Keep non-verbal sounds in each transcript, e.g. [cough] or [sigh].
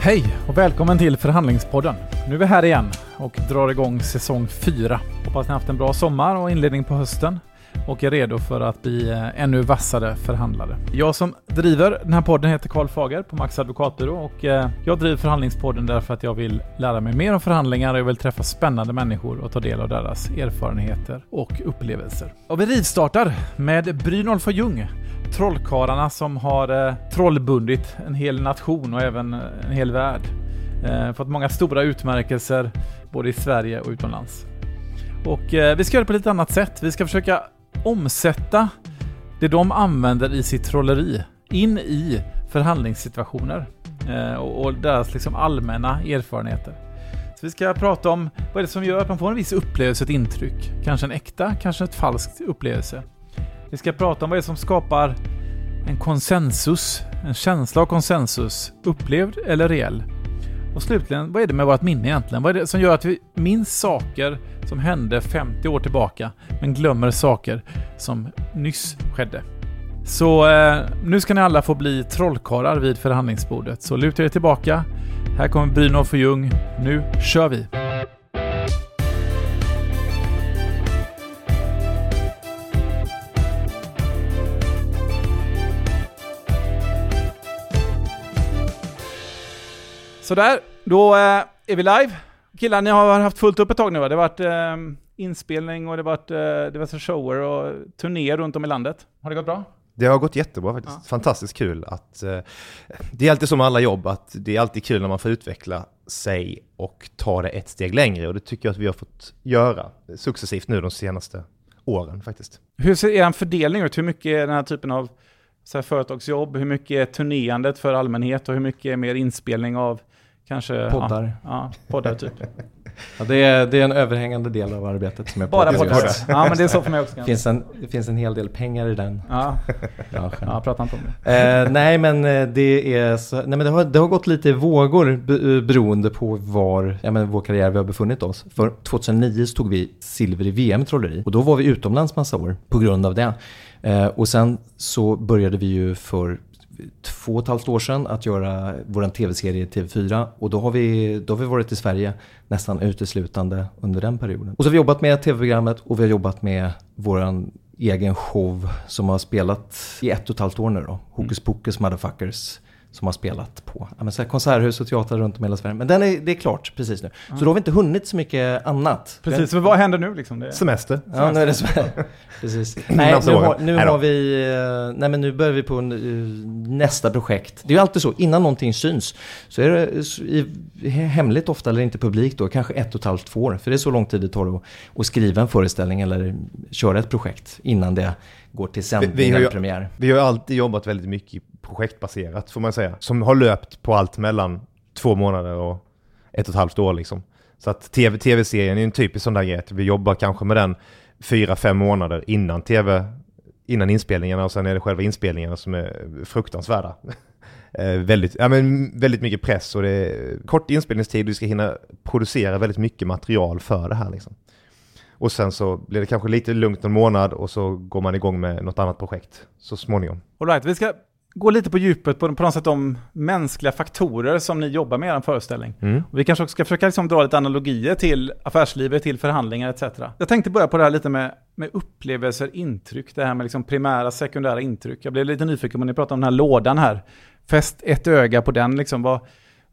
Hej och välkommen till Förhandlingspodden. Nu är vi här igen och drar igång säsong 4. Hoppas ni haft en bra sommar och inledning på hösten och är redo för att bli eh, ännu vassare förhandlare. Jag som driver den här podden heter Karl Fager på Max Advokatbyrå och eh, jag driver Förhandlingspodden därför att jag vill lära mig mer om förhandlingar och jag vill träffa spännande människor och ta del av deras erfarenheter och upplevelser. Och vi rivstartar med Brynolf och Ljung trollkarlarna som har eh, trollbundit en hel nation och även eh, en hel värld. Eh, fått många stora utmärkelser både i Sverige och utomlands. Och eh, vi ska göra det på lite annat sätt. Vi ska försöka omsätta det de använder i sitt trolleri in i förhandlingssituationer eh, och, och deras liksom allmänna erfarenheter. Så vi ska prata om vad är det som gör att man får en viss upplevelse, ett intryck. Kanske en äkta, kanske ett falskt upplevelse. Vi ska prata om vad det är som skapar en konsensus, en känsla av konsensus, upplevd eller reell. Och slutligen, vad är det med vårt minne egentligen? Vad är det som gör att vi minns saker som hände 50 år tillbaka, men glömmer saker som nyss skedde? Så eh, nu ska ni alla få bli trollkarlar vid förhandlingsbordet. Så luta er tillbaka. Här kommer Brynolf och Ljung. Nu kör vi! Sådär, då eh, är vi live. Killar, ni har haft fullt upp ett tag nu va? Det har varit eh, inspelning och det har varit eh, diverse shower och turnéer runt om i landet. Har det gått bra? Det har gått jättebra faktiskt. Ja. Fantastiskt kul att... Eh, det är alltid så med alla jobb att det är alltid kul när man får utveckla sig och ta det ett steg längre och det tycker jag att vi har fått göra successivt nu de senaste åren faktiskt. Hur ser er fördelning ut? Hur mycket är den här typen av så här, företagsjobb? Hur mycket är turnerandet för allmänhet och hur mycket är mer inspelning av kanske... Poddar. Ja, ja poddar typ. [laughs] Ja, det, är, det är en överhängande del av arbetet som är Bara poddar. Ja, men det är så för mig också. Finns en, det finns en hel del pengar i den Ja, [laughs] branschen. ja prata inte om det. Eh, nej men eh, det är så, nej men det har, det har gått lite i vågor eh, beroende på var, ja men vår karriär vi har befunnit oss. För 2009 så tog vi silver i VM i trolleri och då var vi utomlands massa år på grund av det. Eh, och sen så började vi ju för två och ett halvt år sedan att göra vår tv-serie TV4 och då har, vi, då har vi varit i Sverige nästan uteslutande under den perioden. Och så har vi jobbat med tv-programmet och vi har jobbat med våran egen show som har spelat i ett och ett halvt år nu då. Hokus Pokus Motherfuckers. Som har spelat på ja, men så här konserthus och teatrar runt om i hela Sverige. Men den är, det är klart precis nu. Så då har vi inte hunnit så mycket annat. Precis, men vad händer nu liksom? Det... Semester. Ja, nu är det så. [laughs] Precis. Nej, nu, har, nu har vi... eh, Nej, men nu börjar vi på en, eh, nästa projekt. Det är ju alltid så, innan någonting syns så är det hemligt ofta eller inte publikt då, kanske ett och ett halvt, två år. För det är så lång tid det tar att, att skriva en föreställning eller köra ett projekt innan det går till sändning Vi- vi har eller premiär. Vi har ju alltid jobbat väldigt mycket projektbaserat får man säga. Som har löpt på allt mellan två månader och ett och ett halvt år liksom. Så att TV, tv-serien är en typisk sån där grej. att Vi jobbar kanske med den fyra, fem månader innan tv, innan inspelningarna och sen är det själva inspelningarna som är fruktansvärda. [laughs] Eh, väldigt, ja, men väldigt mycket press och det är kort inspelningstid och vi ska hinna producera väldigt mycket material för det här liksom. Och sen så blir det kanske lite lugnt en månad och så går man igång med något annat projekt så småningom. All right, vi ska gå lite på djupet på, på något sätt de mänskliga faktorer som ni jobbar med i er föreställning. Mm. Vi kanske också ska försöka liksom dra lite analogier till affärslivet, till förhandlingar etc. Jag tänkte börja på det här lite med, med upplevelser, intryck, det här med liksom primära, sekundära intryck. Jag blev lite nyfiken på när ni pratade om den här lådan här. Fäst ett öga på den liksom. Vad,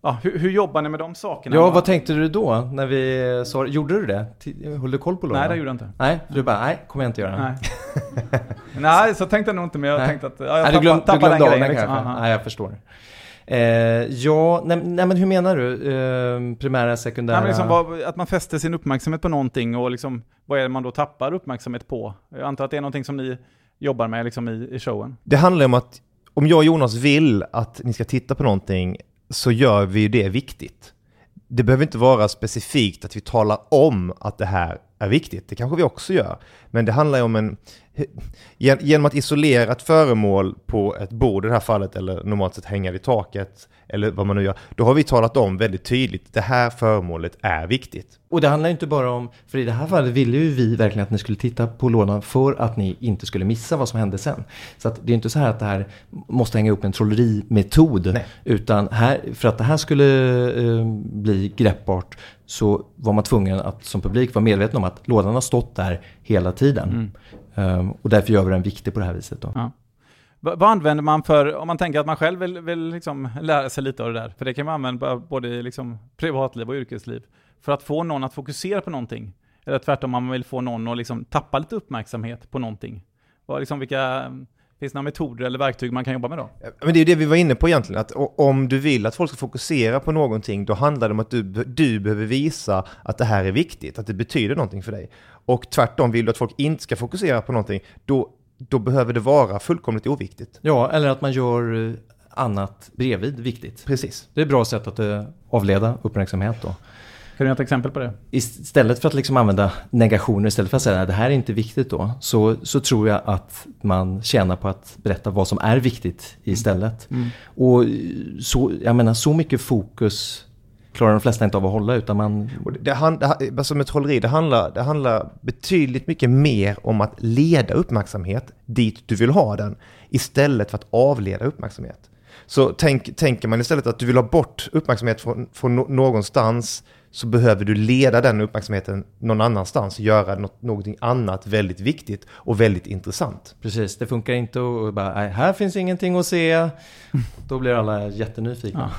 ja, hur, hur jobbar ni med de sakerna? Ja, vad tänkte du då när vi sa Gjorde du det? Höll du koll på lådan? Nej, det gjorde jag inte. Nej, du bara, nej, kommer jag inte göra. Nej. [laughs] Nej, så tänkte jag nog inte, men jag Nej. tänkte att ja, jag Nej, du, glöm, tappade, du glömde tappade den grejen. kanske? Liksom. Aha. Nej, jag förstår. Eh, ja, nej, nej men hur menar du? Eh, primära, sekundära? Nej, men liksom vad, att man fäster sin uppmärksamhet på någonting och liksom, vad är det man då tappar uppmärksamhet på? Jag antar att det är någonting som ni jobbar med liksom i, i showen. Det handlar om att om jag och Jonas vill att ni ska titta på någonting så gör vi ju det viktigt. Det behöver inte vara specifikt att vi talar om att det här är viktigt. Det kanske vi också gör. Men det handlar ju om en... Genom att isolera ett föremål på ett bord i det här fallet, eller normalt sett hänga vid taket, eller vad man nu gör, då har vi talat om väldigt tydligt, det här föremålet är viktigt. Och det handlar inte bara om, för i det här fallet ville ju vi verkligen att ni skulle titta på lådan för att ni inte skulle missa vad som hände sen. Så att det är inte så här att det här måste hänga upp en trollerimetod. Nej. Utan här, för att det här skulle eh, bli greppbart så var man tvungen att som publik vara medveten om att lådan har stått där hela tiden. Mm. Um, och därför gör vi den viktig på det här viset. Då. Ja. Vad använder man för, om man tänker att man själv vill, vill liksom lära sig lite av det där, för det kan man använda både i liksom privatliv och yrkesliv, för att få någon att fokusera på någonting. Eller tvärtom, man vill få någon att liksom tappa lite uppmärksamhet på någonting. Vad, liksom, vilka, finns det några metoder eller verktyg man kan jobba med då? Men det är ju det vi var inne på egentligen, att om du vill att folk ska fokusera på någonting, då handlar det om att du, du behöver visa att det här är viktigt, att det betyder någonting för dig. Och tvärtom, vill du att folk inte ska fokusera på någonting, då då behöver det vara fullkomligt oviktigt. Ja, eller att man gör eh, annat bredvid viktigt. Precis. Det är ett bra sätt att uh, avleda uppmärksamhet då. Kan du ge ett exempel på det? Istället för att liksom använda negationer, istället för att säga att det här är inte viktigt då, så, så tror jag att man tjänar på att berätta vad som är viktigt istället. Mm. Och så, jag menar, så mycket fokus klarar de flesta inte av att hålla utan man... Det, hand, det, alltså med trolleri, det handlar, det handlar betydligt mycket mer om att leda uppmärksamhet dit du vill ha den istället för att avleda uppmärksamhet. Så tänk, tänker man istället att du vill ha bort uppmärksamhet från, från någonstans så behöver du leda den uppmärksamheten någon annanstans och göra något, någonting annat väldigt viktigt och väldigt intressant. Precis, det funkar inte att bara, här finns ingenting att se. [laughs] Då blir alla jättenyfikna.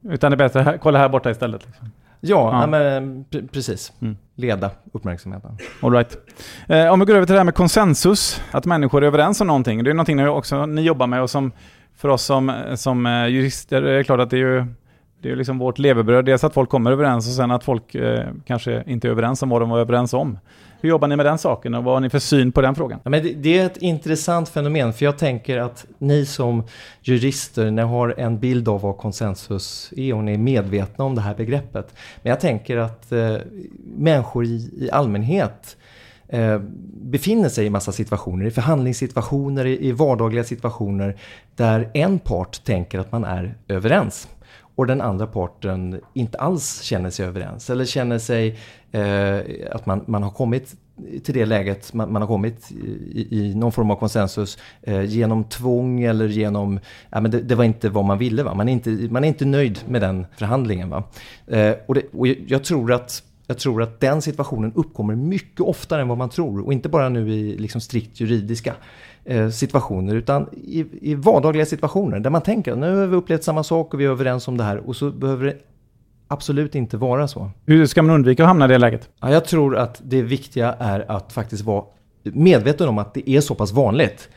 Ja. Utan det är bättre, att kolla här borta istället. Liksom. Ja, ja. men precis. Mm. Leda uppmärksamheten. All right. Eh, om vi går över till det här med konsensus, att människor är överens om någonting. Det är någonting ni också ni jobbar med och som för oss som, som eh, jurister är det klart att det är ju det är liksom vårt levebröd. Dels att folk kommer överens och sen att folk eh, kanske inte är överens om vad de var överens om. Hur jobbar ni med den saken och vad har ni för syn på den frågan? Ja, men det, det, är ett intressant fenomen för jag tänker att ni som jurister, ni har en bild av vad konsensus är och ni är medvetna om det här begreppet. Men jag tänker att eh, människor i, i allmänhet eh, befinner sig i massa situationer, i förhandlingssituationer, i, i vardagliga situationer där en part tänker att man är överens och den andra parten inte alls känner sig överens eller känner sig eh, att man, man har kommit till det läget man, man har kommit i, i, någon form av konsensus eh, genom tvång eller genom, ja men det, det, var inte vad man ville va. Man är inte, man är inte nöjd med den förhandlingen va. Eh, och, det, och jag tror att jag tror att den situationen uppkommer mycket oftare än vad man tror och inte bara nu i liksom strikt juridiska situationer utan i, i vardagliga situationer där man tänker att nu har vi upplevt samma sak och vi är överens om det här och så behöver det absolut inte vara så. Hur ska man undvika att hamna i det läget? Ja, jag tror att det viktiga är att faktiskt vara medveten om att det är så pass vanligt.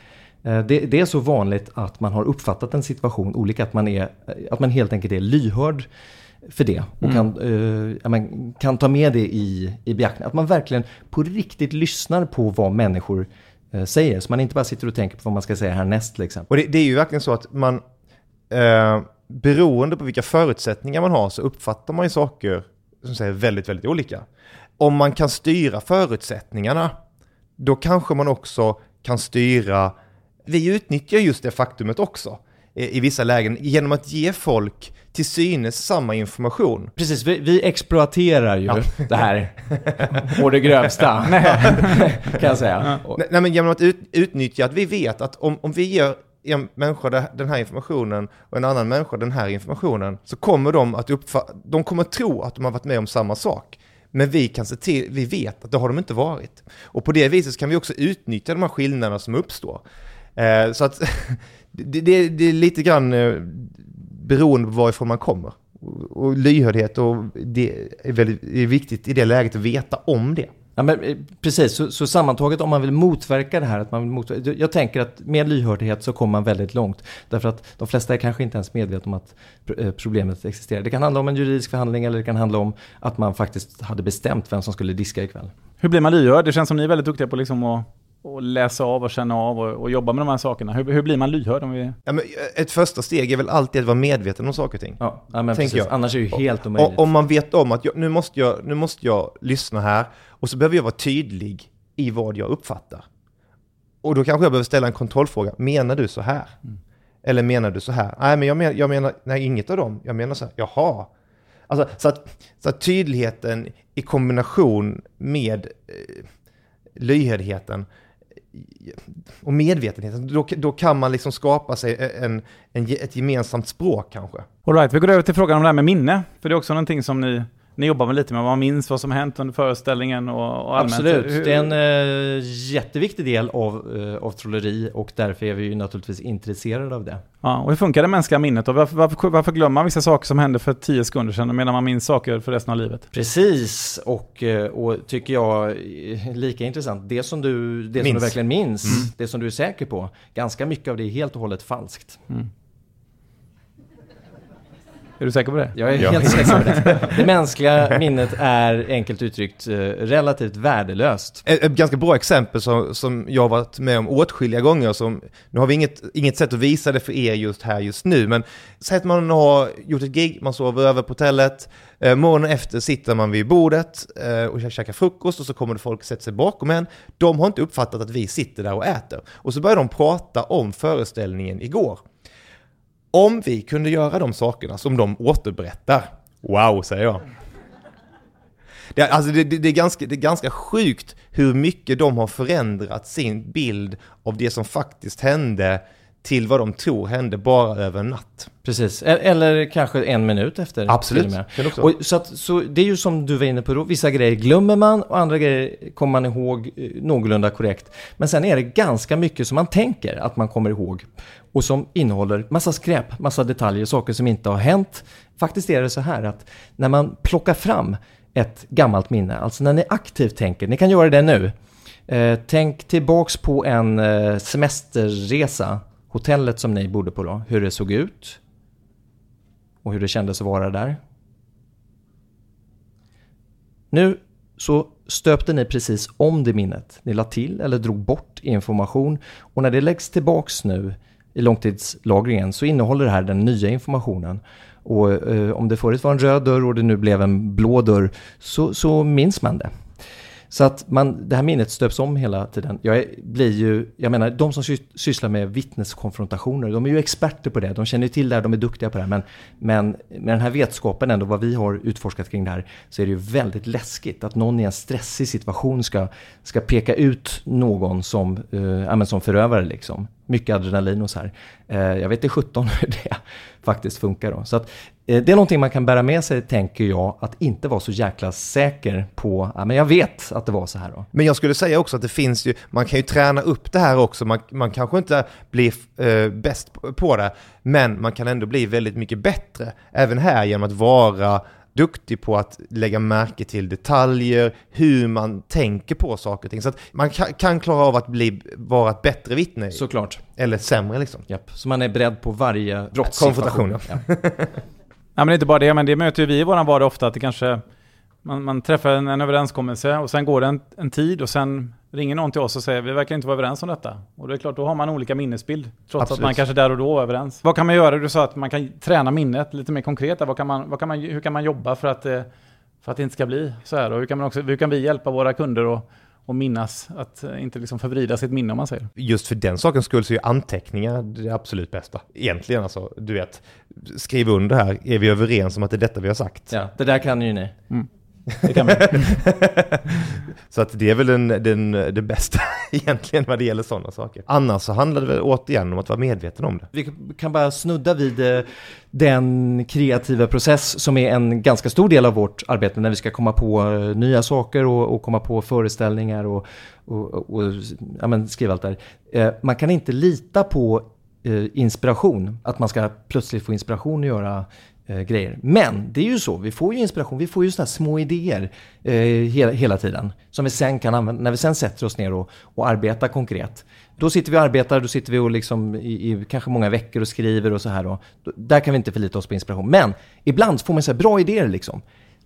Eh, det, det, är så vanligt att man har uppfattat en situation olika, att man, är, att man helt enkelt är lyhörd för det och mm. kan, uh, man kan ta med det i, i beaktning. Att man verkligen på riktigt lyssnar på vad människor Eh, säger. Så man inte bara sitter och tänker på vad man ska säga härnäst. Liksom. Och det, det är ju verkligen så att man, eh, beroende på vilka förutsättningar man har så uppfattar man ju saker som säger väldigt, väldigt olika. Om man kan styra förutsättningarna, då kanske man också kan styra, vi utnyttjar just det faktumet också i vissa lägen genom att ge folk till synes samma information. Precis, vi, vi exploaterar ju ja. det här och det grövsta, [laughs] [laughs] kan jag säga. Nej, nej, men genom att ut, utnyttja att vi vet att om, om vi ger en människa den här informationen och en annan människa den här informationen så kommer de att uppfatta, de kommer att tro att de har varit med om samma sak. Men vi kan se till, vi vet att det har de inte varit. Och på det viset kan vi också utnyttja de här skillnaderna som uppstår. Eh, så att [laughs] det, det, det, är lite grann eh, beroende på varifrån man kommer. Och lyhördhet och det är väldigt är viktigt i det läget att veta om det. Ja, men, eh, precis, så, så, sammantaget om man vill motverka det här, att man vill motverka, jag tänker att med lyhördhet så kommer man väldigt långt. Därför att de flesta är kanske inte ens medvetna om att eh, problemet existerar. Det kan handla om en juridisk förhandling eller det kan handla om att man faktiskt hade bestämt vem som skulle diska ikväll. Hur blir man lyhörd? Det känns som ni är väldigt duktiga på liksom att och läsa av och känna av och, och jobba med de här sakerna? Hur, hur blir man lyhörd? Om vi... Ja, men ett första steg är väl alltid att vara medveten om saker och ting. Ja, ja men precis. jag. Annars är det ju helt omöjligt. Och, om man vet om att jag, nu, måste jag, nu måste jag lyssna här och så behöver jag vara tydlig i vad jag uppfattar. Och då kanske jag behöver ställa en kontrollfråga. Menar du så här? Eller menar du så här? Nej, men jag menar, jag menar nej, inget av dem. Jag menar så här. Jaha. Alltså, så, att, så att tydligheten i kombination med eh, lyhördheten eh, och medvetenheten, då, då kan man liksom skapa sig e, en, en, ett gemensamt språk kanske. All right, vi går över till frågan om det här med minne. För det är också någonting som ni, ni jobbar med lite med. Man minns vad som hänt under föreställningen och, och allmänt. Absolut, det är en eh, jätteviktig del av, eh, av trolleri och därför är vi ju naturligtvis intresserade av det. Ja, och hur funkar det mänskliga minnet då? Varför, varför, varför glömmer man vissa saker som hände för 10 sekunder sedan medan man minns saker för resten av livet? Precis, och, eh, och tycker jag eh, lika intressant, det som du, det som Minns. du verkligen minns, det som du är säker på, ganska mycket av det är helt och hållet falskt. Är du säker på det? Jag är Ja. helt säker på det. [laughs] Det mänskliga minnet är enkelt uttryckt eh, relativt värdelöst. Ett, ett ganska bra exempel som, som jag har varit med om åtskilliga gånger, som, nu har vi inget, inget sätt att visa det för er just här just nu, men säg att man har gjort ett gig, man sover över på hotellet, eh, morgonen efter sitter man vid bordet eh, och kä- käkar frukost och så kommer det folk sätter sig bakom en. De har inte uppfattat att vi sitter där och äter. Och så börjar de prata om föreställningen igår. Om vi kunde göra de sakerna som de återberättar, wow säger jag. Det, är- alltså det, det, det, är ganska, det är ganska sjukt hur mycket de har förändrat sin bild av det som faktiskt hände till vad de tror hände bara över en natt. Precis, E- eller kanske en minut efter. Absolut. och Och så, att, så det är ju som du var inne på då, vissa grejer glömmer man och andra grejer kommer man ihåg eh, någorlunda korrekt. Men sen är det ganska mycket som man tänker att man kommer ihåg och som innehåller massa skräp, massa detaljer, saker som inte har hänt. Faktiskt är det så här att när man plockar fram ett gammalt minne, alltså när ni aktivt tänker, ni kan göra det nu. Eh, tänk tillbaks på en eh, semesterresa, hotellet som ni bodde på då, hur det såg ut och hur det kändes att vara där. Nu så stöpte ni precis om det minnet. Ni la till eller drog bort information och när det läggs tillbaks nu i långtidslagringen så innehåller det här den nya informationen. Och eh, om det förut var en röd dörr och det nu blev en blå dörr så, så minns man det. Så att man, det här minnet stöps om hela tiden. Jag blir ju, jag menar, de som sysslar med vittneskonfrontationer, de är ju experter på det. De känner ju till det här, de är duktiga på det här. Men, men med den här vetskapen ändå, vad vi har utforskat kring det här, så är det ju väldigt läskigt att någon i en stressig situation ska, ska peka ut någon som, eh, som förövare liksom. Mycket adrenalin och så här. Eh, jag vet inte 17 [laughs] hur det faktiskt funkar då. Så att, eh, det är någonting man kan bära med sig, tänker jag, att inte vara så jäkla säker på, ja men jag vet att det var så här då. Men jag skulle säga också att det finns ju, man kan ju träna upp det här också, man, man kanske inte blir eh, bäst på det, men man kan ändå bli väldigt mycket bättre, även här genom att vara duktig på att lägga märke till detaljer, hur man tänker på saker och ting. Så att man kan, kan klara av att bli, vara ett bättre vittne, Såklart. eller sämre liksom. Japp. Så man är beredd på varje brottssituation. Konfrontation, Ja. [laughs] Ja, men inte bara det, men det möter ju vi i våran vardag ofta, att det kanske... Man, man träffar en, en överenskommelse och sen går det en, en tid och sen ringer någon till oss och säger vi verkar inte vara överens om detta. Och det är klart, då har man olika minnesbild. Trots Absolut. att man kanske där och då är överens. Vad kan man göra? Du sa att man kan träna minnet lite mer konkret. Vad kan man, vad kan man, hur kan man jobba för att, eh, för att det inte ska bli så här? Och hur kan, man också, hur kan vi hjälpa våra kunder att och minnas, att eh, inte liksom förvrida sitt minne om man säger. Just för den sakens skull så är anteckningar det absolut bästa. Egentligen alltså, du vet, skriv under här, är vi överens om att det är detta vi har sagt? ja, det där kan ju ni. Det kan man. [laughs] Så att det är väl den, den, det bästa [laughs] egentligen vad det gäller sådana saker. Annars så handlar det väl återigen om att vara medveten om det. Vi kan bara snudda vid eh, den kreativa process som är en ganska stor del av vårt arbete när vi ska komma på eh, nya saker och, och komma på föreställningar och, och, och, och ja, men skriva allt där. Eh, Man kan inte lita på inspiration, att man ska plötsligt få inspiration att göra eh, grejer. Men det är ju så, vi får ju inspiration, vi får ju sådana här små idéer eh, hela, hela tiden. Som vi sen kan använda, när vi sen sätter oss ner och, och arbetar konkret. Då sitter vi och arbetar, då sitter vi och liksom i, i kanske många veckor och skriver och så här. Då. Då, där kan vi inte förlita oss på inspiration. Men ibland får man så här bra idéer liksom.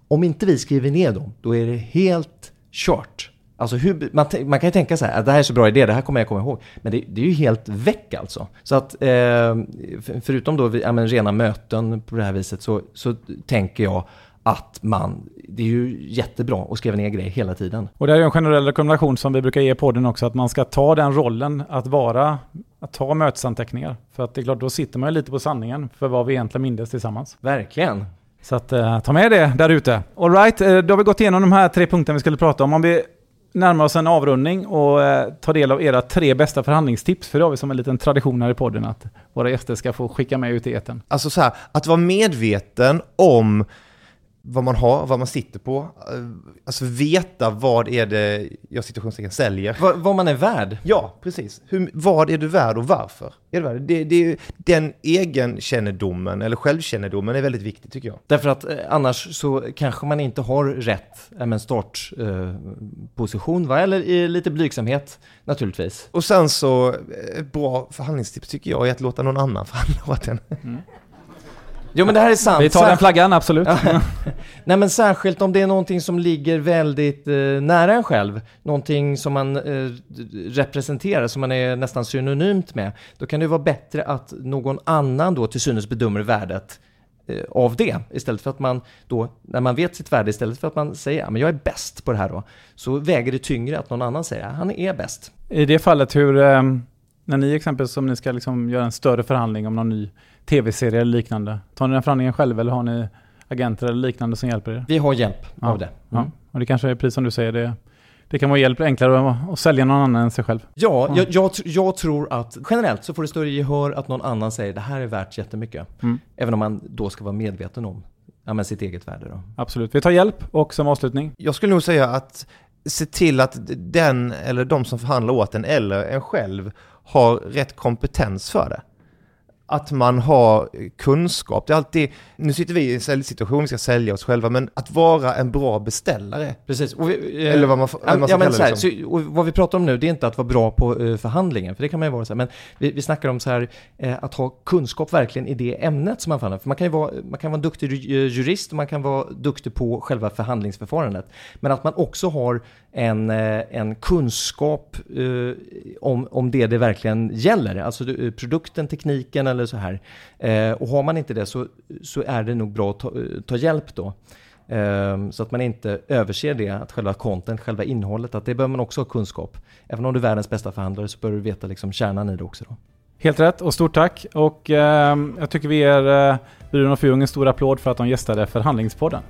Om inte vi skriver ner dem, då är det helt kört. Alltså hur, man, man, kan ju tänka så här, att det här är så bra idé, det här kommer jag komma ihåg. Men det, det är ju helt väck alltså. Så att eh, förutom då ja, men, rena möten på det här viset så, så tänker jag att man, det är ju jättebra att skriva ner grejer hela tiden. Och det är ju en generell rekommendation som vi brukar ge podden också, att man ska ta den rollen att vara, att ta mötesanteckningar. För att det är klart, då sitter man ju lite på sanningen för vad vi egentligen mindes tillsammans. Verkligen. Så att uh, ta med det där ute. Alright, uh, då har vi gått igenom de här tre punkterna vi skulle prata om. Om vi närmar oss en avrundning och eh, ta del av era tre bästa förhandlingstips. För det har vi som en liten tradition här i podden att våra gäster ska få skicka med ut i eten. Alltså så här, att vara medveten om vad man har, vad man sitter på. Eh, alltså veta vad är det jag situationstecken säljer. Va, vad man är värd? Ja, precis. Hur, vad är du värd och varför? Är du värd? Det, det, den egenkännedomen, eller självkännedomen, är väldigt viktig tycker jag. Därför att eh, annars så kanske man inte har rätt eh, startposition, eh, eller i lite blygsamhet naturligtvis. Och sen så, eh, bra förhandlingstips tycker jag är att låta någon annan [laughs] förhandla åt en. Mm. Jo men det här är sant. Vi tar den flaggan, absolut. [laughs] Nej men särskilt om det är någonting som ligger väldigt eh, nära en själv. Någonting som man eh, representerar, som man är nästan synonymt med. Då kan det vara bättre att någon annan då till synes bedömer värdet eh, av det. Istället för att man då, när man vet sitt värde, istället för att man säger att jag är bäst på det här då, så väger det tyngre att någon annan säger att han är bäst. I det fallet, hur, eh, när ni exempelvis om ni ska liksom göra en större förhandling om någon ny tv-serie eller liknande? Tar ni den förhandlingen själv eller har ni agenter eller liknande som hjälper er? Vi har hjälp ja. av det. Mm. Ja. Och det kanske är precis som du säger, det, det kan vara hjälp enklare att, sälja någon annan än sig själv. Ja, mm. jag, jag, jag, tror att generellt så får det större gehör att någon annan säger det här är värt jättemycket. Mm. Även om man då ska vara medveten om ja, men sitt eget värde. Då. Absolut. Vi tar hjälp och som avslutning? Jag skulle nog säga att se till att den eller de som förhandlar åt en eller en själv har rätt kompetens för det att man har kunskap. Det är alltid, nu sitter vi i en säljsituation, vi ska sälja oss själva, men att vara en bra beställare. Precis. Vi, eh, Eller vad man, vad man ska ja, kalla det. Liksom. Så, vad vi pratar om nu, det är inte att vara bra på uh, förhandlingen, för det kan man ju vara så här, men vi, vi snackar om så här, uh, att ha kunskap verkligen i det ämnet som man förhandlar. För man kan ju vara, man kan vara en duktig jurist och man kan vara duktig på själva förhandlingsförfarandet. Men att man också har en, uh, en kunskap om, om det det verkligen gäller, alltså produkten, tekniken eller eller så här. Eh, och har man inte det så, så är det nog bra att ta, eh, ta hjälp då. Eh, så att man inte överser det, att själva content, själva innehållet, att det behöver man också ha kunskap. Även om du är världens bästa förhandlare så bör du veta liksom kärnan i det också. Då. Helt rätt och stort tack. Och eh, jag tycker vi ger eh, Bruno och Fjung en stor applåd för att de gästade Förhandlingspodden.